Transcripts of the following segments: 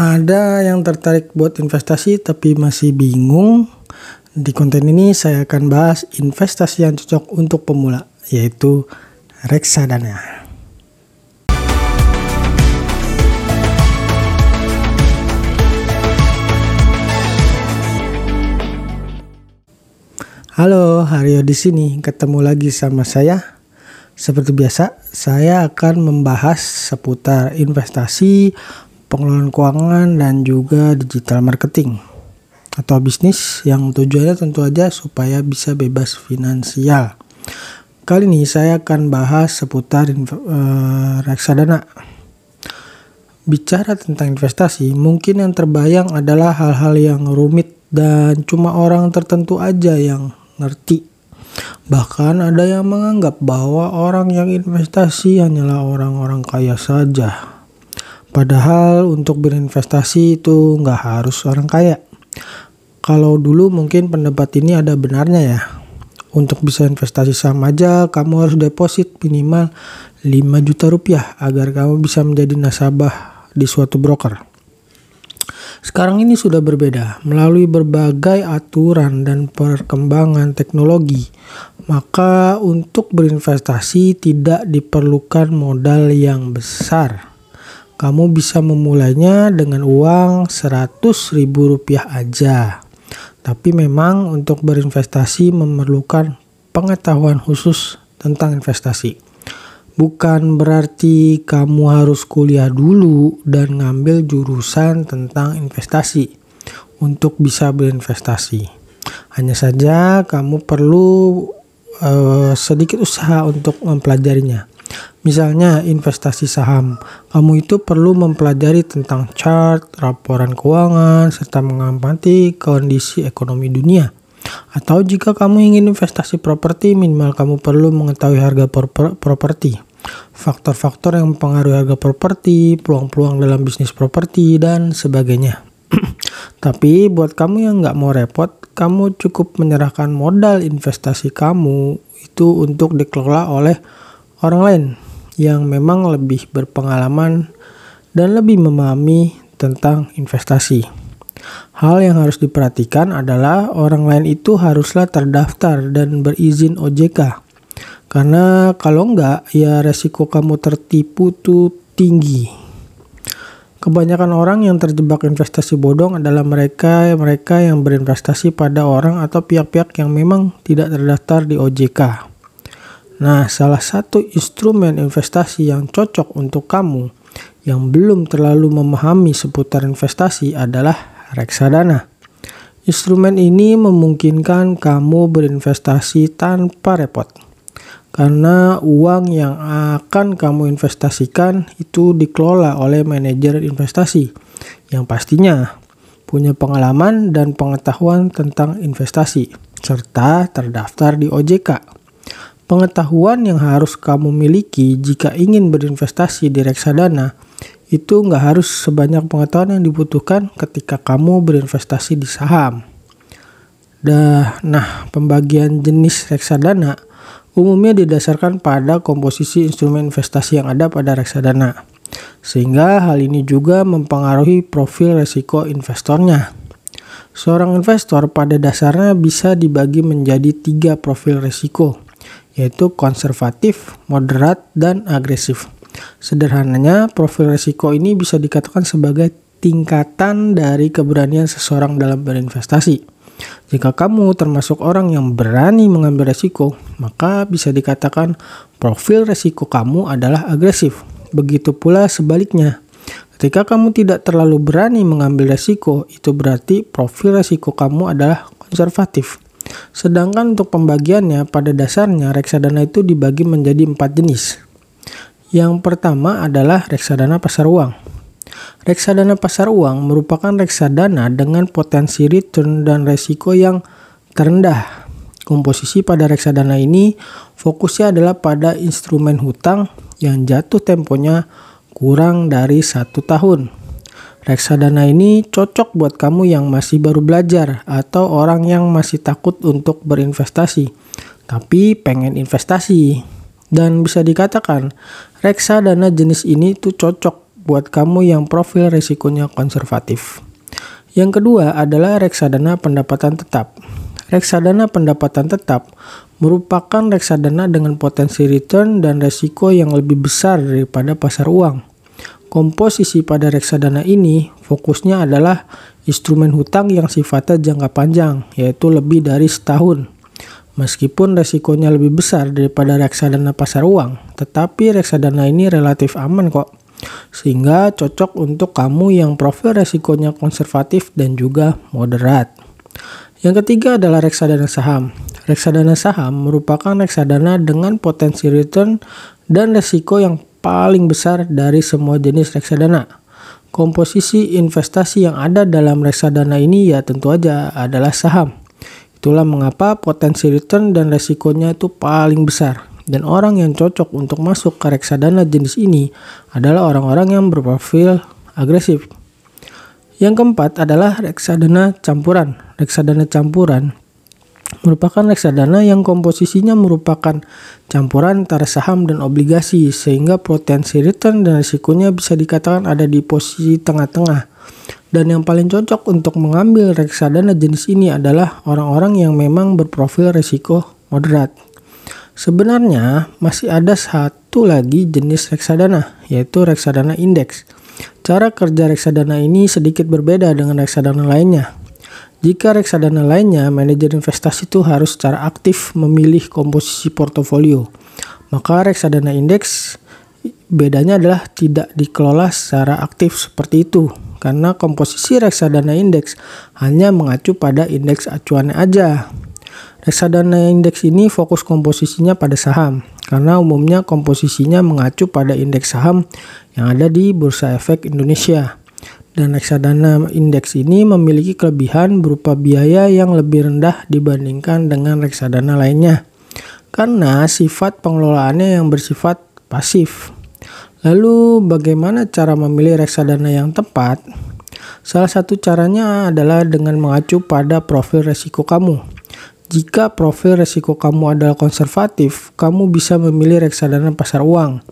Ada yang tertarik buat investasi tapi masih bingung? Di konten ini saya akan bahas investasi yang cocok untuk pemula, yaitu reksadana. Halo, Haryo di sini. Ketemu lagi sama saya. Seperti biasa, saya akan membahas seputar investasi, pengelolaan keuangan, dan juga digital marketing atau bisnis yang tujuannya tentu aja supaya bisa bebas finansial. Kali ini saya akan bahas seputar uh, reksadana. Bicara tentang investasi, mungkin yang terbayang adalah hal-hal yang rumit dan cuma orang tertentu aja yang ngerti. Bahkan ada yang menganggap bahwa orang yang investasi hanyalah orang-orang kaya saja. Padahal untuk berinvestasi itu nggak harus orang kaya. Kalau dulu mungkin pendapat ini ada benarnya ya. Untuk bisa investasi saham aja kamu harus deposit minimal 5 juta rupiah agar kamu bisa menjadi nasabah di suatu broker. Sekarang ini sudah berbeda. Melalui berbagai aturan dan perkembangan teknologi, maka untuk berinvestasi tidak diperlukan modal yang besar kamu bisa memulainya dengan uang 100 ribu rupiah aja. Tapi memang untuk berinvestasi memerlukan pengetahuan khusus tentang investasi. Bukan berarti kamu harus kuliah dulu dan ngambil jurusan tentang investasi untuk bisa berinvestasi. Hanya saja kamu perlu uh, sedikit usaha untuk mempelajarinya. Misalnya investasi saham, kamu itu perlu mempelajari tentang chart, laporan keuangan, serta mengamati kondisi ekonomi dunia. Atau jika kamu ingin investasi properti, minimal kamu perlu mengetahui harga properti. Faktor-faktor yang mempengaruhi harga properti, peluang-peluang dalam bisnis properti, dan sebagainya. Tapi buat kamu yang nggak mau repot, kamu cukup menyerahkan modal investasi kamu itu untuk dikelola oleh orang lain yang memang lebih berpengalaman dan lebih memahami tentang investasi. Hal yang harus diperhatikan adalah orang lain itu haruslah terdaftar dan berizin OJK. Karena kalau enggak, ya resiko kamu tertipu tuh tinggi. Kebanyakan orang yang terjebak investasi bodong adalah mereka mereka yang berinvestasi pada orang atau pihak-pihak yang memang tidak terdaftar di OJK. Nah, salah satu instrumen investasi yang cocok untuk kamu yang belum terlalu memahami seputar investasi adalah reksadana. Instrumen ini memungkinkan kamu berinvestasi tanpa repot. Karena uang yang akan kamu investasikan itu dikelola oleh manajer investasi yang pastinya punya pengalaman dan pengetahuan tentang investasi serta terdaftar di OJK. Pengetahuan yang harus kamu miliki jika ingin berinvestasi di reksadana itu nggak harus sebanyak pengetahuan yang dibutuhkan ketika kamu berinvestasi di saham. Dah, nah pembagian jenis reksadana umumnya didasarkan pada komposisi instrumen investasi yang ada pada reksadana. Sehingga hal ini juga mempengaruhi profil resiko investornya. Seorang investor pada dasarnya bisa dibagi menjadi tiga profil resiko yaitu konservatif, moderat, dan agresif. Sederhananya, profil risiko ini bisa dikatakan sebagai tingkatan dari keberanian seseorang dalam berinvestasi. Jika kamu termasuk orang yang berani mengambil risiko, maka bisa dikatakan profil risiko kamu adalah agresif. Begitu pula sebaliknya. Ketika kamu tidak terlalu berani mengambil risiko, itu berarti profil risiko kamu adalah konservatif. Sedangkan untuk pembagiannya pada dasarnya reksadana itu dibagi menjadi empat jenis. Yang pertama adalah reksadana pasar uang. Reksadana pasar uang merupakan reksadana dengan potensi return dan resiko yang terendah. Komposisi pada reksadana ini fokusnya adalah pada instrumen hutang yang jatuh temponya kurang dari satu tahun. Reksadana ini cocok buat kamu yang masih baru belajar atau orang yang masih takut untuk berinvestasi, tapi pengen investasi. Dan bisa dikatakan, reksadana jenis ini tuh cocok buat kamu yang profil risikonya konservatif. Yang kedua adalah reksadana pendapatan tetap. Reksadana pendapatan tetap merupakan reksadana dengan potensi return dan resiko yang lebih besar daripada pasar uang. Komposisi pada reksadana ini fokusnya adalah instrumen hutang yang sifatnya jangka panjang, yaitu lebih dari setahun. Meskipun resikonya lebih besar daripada reksadana pasar uang, tetapi reksadana ini relatif aman kok. Sehingga cocok untuk kamu yang profil resikonya konservatif dan juga moderat. Yang ketiga adalah reksadana saham. Reksadana saham merupakan reksadana dengan potensi return dan resiko yang paling besar dari semua jenis reksadana. Komposisi investasi yang ada dalam reksadana ini ya tentu aja adalah saham. Itulah mengapa potensi return dan resikonya itu paling besar. Dan orang yang cocok untuk masuk ke reksadana jenis ini adalah orang-orang yang berprofil agresif. Yang keempat adalah reksadana campuran. Reksadana campuran merupakan reksadana yang komposisinya merupakan campuran antara saham dan obligasi sehingga potensi return dan resikonya bisa dikatakan ada di posisi tengah-tengah. Dan yang paling cocok untuk mengambil reksadana jenis ini adalah orang-orang yang memang berprofil risiko moderat. Sebenarnya masih ada satu lagi jenis reksadana, yaitu reksadana indeks. Cara kerja reksadana ini sedikit berbeda dengan reksadana lainnya. Jika reksadana lainnya, manajer investasi itu harus secara aktif memilih komposisi portofolio. Maka reksadana indeks bedanya adalah tidak dikelola secara aktif seperti itu karena komposisi reksadana indeks hanya mengacu pada indeks acuannya aja. Reksadana indeks ini fokus komposisinya pada saham karena umumnya komposisinya mengacu pada indeks saham yang ada di Bursa Efek Indonesia. Dan reksadana indeks ini memiliki kelebihan berupa biaya yang lebih rendah dibandingkan dengan reksadana lainnya. Karena sifat pengelolaannya yang bersifat pasif. Lalu bagaimana cara memilih reksadana yang tepat? Salah satu caranya adalah dengan mengacu pada profil resiko kamu. Jika profil resiko kamu adalah konservatif, kamu bisa memilih reksadana pasar uang.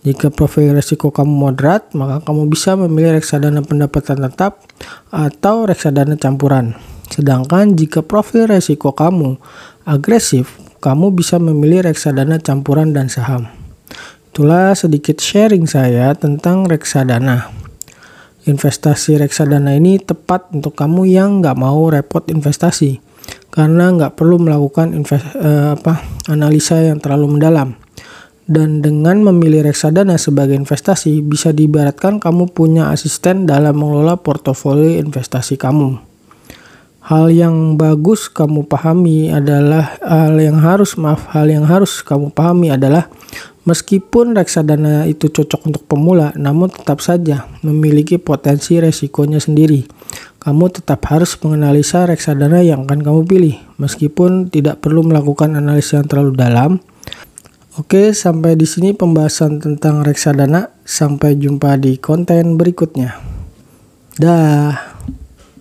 Jika profil resiko kamu moderat, maka kamu bisa memilih reksadana pendapatan tetap atau reksadana campuran. Sedangkan jika profil resiko kamu agresif, kamu bisa memilih reksadana campuran dan saham. Itulah sedikit sharing saya tentang reksadana. Investasi reksadana ini tepat untuk kamu yang nggak mau repot investasi karena nggak perlu melakukan invest, eh, apa, analisa yang terlalu mendalam. Dan dengan memilih reksadana sebagai investasi bisa diibaratkan kamu punya asisten dalam mengelola portofolio investasi kamu. Hal yang bagus kamu pahami adalah hal yang harus maaf hal yang harus kamu pahami adalah Meskipun reksadana itu cocok untuk pemula, namun tetap saja memiliki potensi resikonya sendiri. Kamu tetap harus menganalisa reksadana yang akan kamu pilih, meskipun tidak perlu melakukan analisa yang terlalu dalam. Oke, sampai di sini pembahasan tentang reksadana. Sampai jumpa di konten berikutnya. Dah.